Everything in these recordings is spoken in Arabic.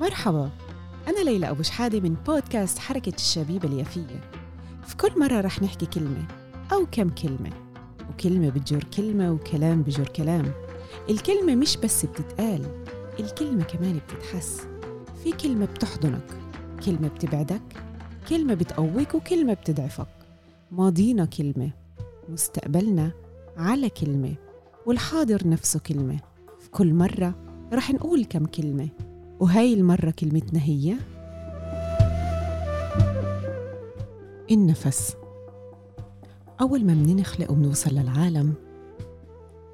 مرحبا. أنا ليلى أبو شحادة من بودكاست حركة الشبيبة اليافية. في كل مرة رح نحكي كلمة أو كم كلمة وكلمة بتجر كلمة وكلام بجر كلام. الكلمة مش بس بتتقال الكلمة كمان بتتحس. في كلمة بتحضنك كلمة بتبعدك كلمة بتقويك وكلمة بتضعفك. ماضينا كلمة مستقبلنا على كلمة والحاضر نفسه كلمة. في كل مرة رح نقول كم كلمة وهاي المرة كلمتنا هي. النفس. أول ما مننخلق وبنوصل للعالم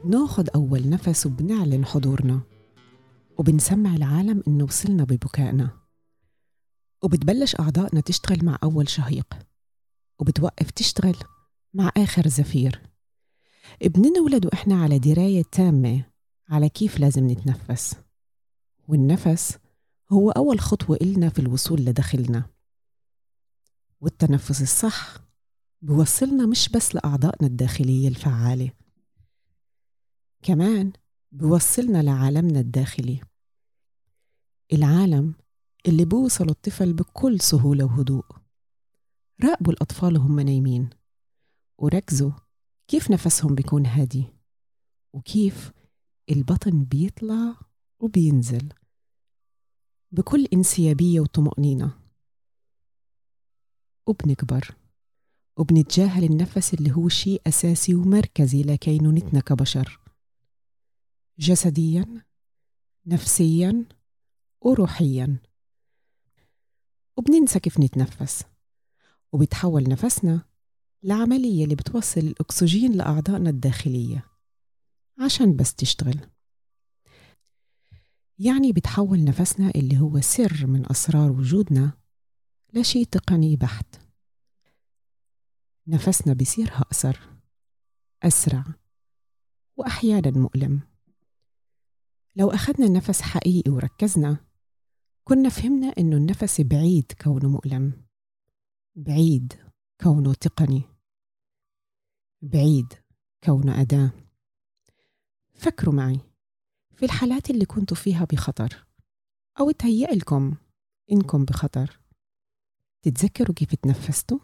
بناخد أول نفس وبنعلن حضورنا. وبنسمع العالم إنه وصلنا ببكائنا. وبتبلش أعضائنا تشتغل مع أول شهيق. وبتوقف تشتغل مع آخر زفير. بننولد وإحنا على دراية تامة على كيف لازم نتنفس. والنفس هو أول خطوة إلنا في الوصول لداخلنا. والتنفس الصح بوصلنا مش بس لأعضائنا الداخلية الفعالة كمان بوصلنا لعالمنا الداخلي. العالم اللي بوصل الطفل بكل سهولة وهدوء. راقبوا الأطفال وهم نايمين وركزوا كيف نفسهم بيكون هادي وكيف البطن بيطلع وبينزل. بكل انسيابية وطمأنينة. وبنكبر. وبنتجاهل النفس اللي هو شيء أساسي ومركزي لكينونتنا كبشر جسديا نفسيا وروحيا. وبننسى كيف نتنفس. وبيتحول نفسنا لعملية اللي بتوصل الأكسجين لأعضائنا الداخلية. عشان بس تشتغل. يعني بتحول نفسنا اللي هو سر من أسرار وجودنا لشيء تقني بحت. نفسنا بيصير أقصر أسرع وأحيانا مؤلم. لو أخذنا نفس حقيقي وركزنا كنا فهمنا إنه النفس بعيد كونه مؤلم بعيد كونه تقني بعيد كونه أداة. فكروا معي. في الحالات اللي كنتوا فيها بخطر أو تهيأ لكم إنكم بخطر. تتذكروا كيف تنفستوا؟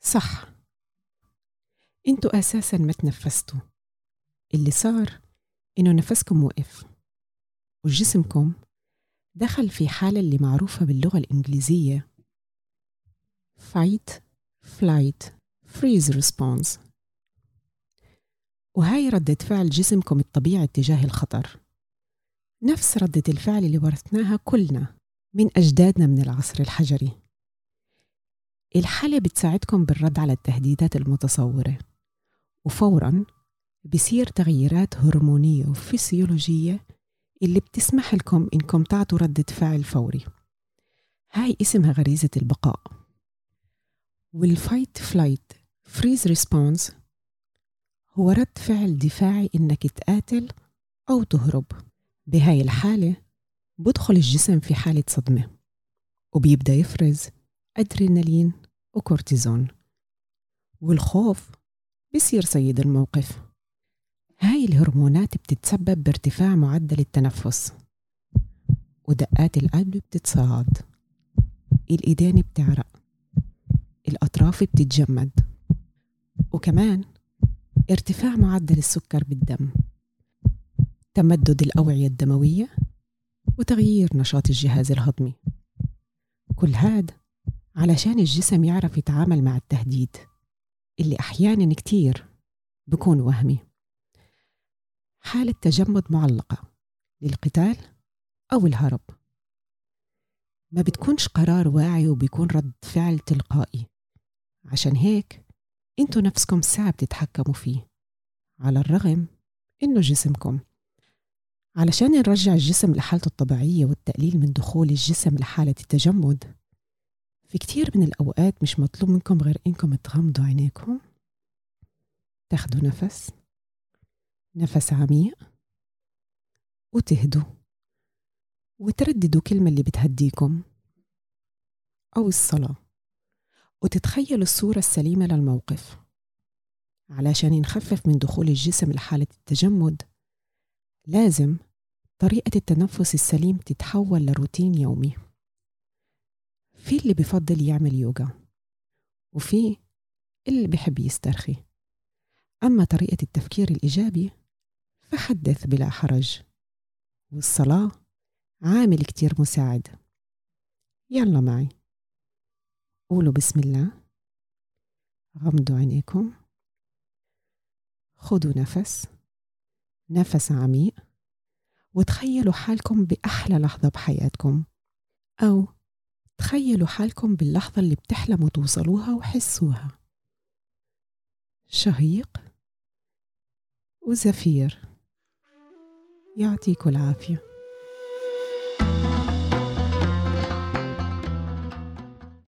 صح. أنتوا أساسا ما تنفستوا اللي صار إنه نفسكم وقف وجسمكم دخل في حالة اللي معروفة باللغة الإنجليزية. Fight, flight, freeze response. وهاي ردة فعل جسمكم الطبيعي تجاه الخطر. نفس ردة الفعل اللي ورثناها كلنا من أجدادنا من العصر الحجري. الحالة بتساعدكم بالرد على التهديدات المتصورة وفوراً بصير تغييرات هرمونية وفسيولوجية اللي بتسمح لكم إنكم تعطوا ردة فعل فوري. هاي اسمها غريزة البقاء. وال fight flight freeze response هو رد فعل دفاعي إنك تقاتل أو تهرب. بهاي الحالة بدخل الجسم في حالة صدمة وبيبدأ يفرز أدرينالين وكورتيزون والخوف بصير سيد الموقف. هاي الهرمونات بتتسبب بارتفاع معدل التنفس ودقات القلب بتتصاعد الإيدين بتعرق الأطراف بتتجمد وكمان ارتفاع معدل السكر بالدم تمدد الأوعية الدموية وتغيير نشاط الجهاز الهضمي. كل هاد علشان الجسم يعرف يتعامل مع التهديد اللي أحيانا كتير بكون وهمي. حالة تجمد معلقة للقتال أو الهرب. ما بتكونش قرار واعي وبيكون رد فعل تلقائي. عشان هيك أنتوا نفسكم صعب تتحكموا فيه. على الرغم إنه جسمكم. علشان نرجع الجسم لحالته الطبيعية والتقليل من دخول الجسم لحالة التجمد في كتير من الأوقات مش مطلوب منكم غير إنكم تغمضوا عينيكم تاخدوا نفس نفس عميق وتهدوا وترددوا كلمة اللي بتهديكم أو الصلاة. وتتخيلوا الصورة السليمة للموقف. علشان نخفف من دخول الجسم لحالة التجمد لازم طريقة التنفس السليم تتحول لروتين يومي. في اللي بفضل يعمل يوغا وفي اللي بحب يسترخي. أما طريقة التفكير الإيجابي فحدث بلا حرج. والصلاة عامل كتير مساعد. يلا معي. قولوا بسم الله. غمضوا عينيكم. خدوا نفس. نفس عميق. وتخيلوا حالكم بأحلى لحظة بحياتكم. أو تخيلوا حالكم باللحظة اللي بتحلموا توصلوها وحسوها. شهيق وزفير. يعطيكم العافية.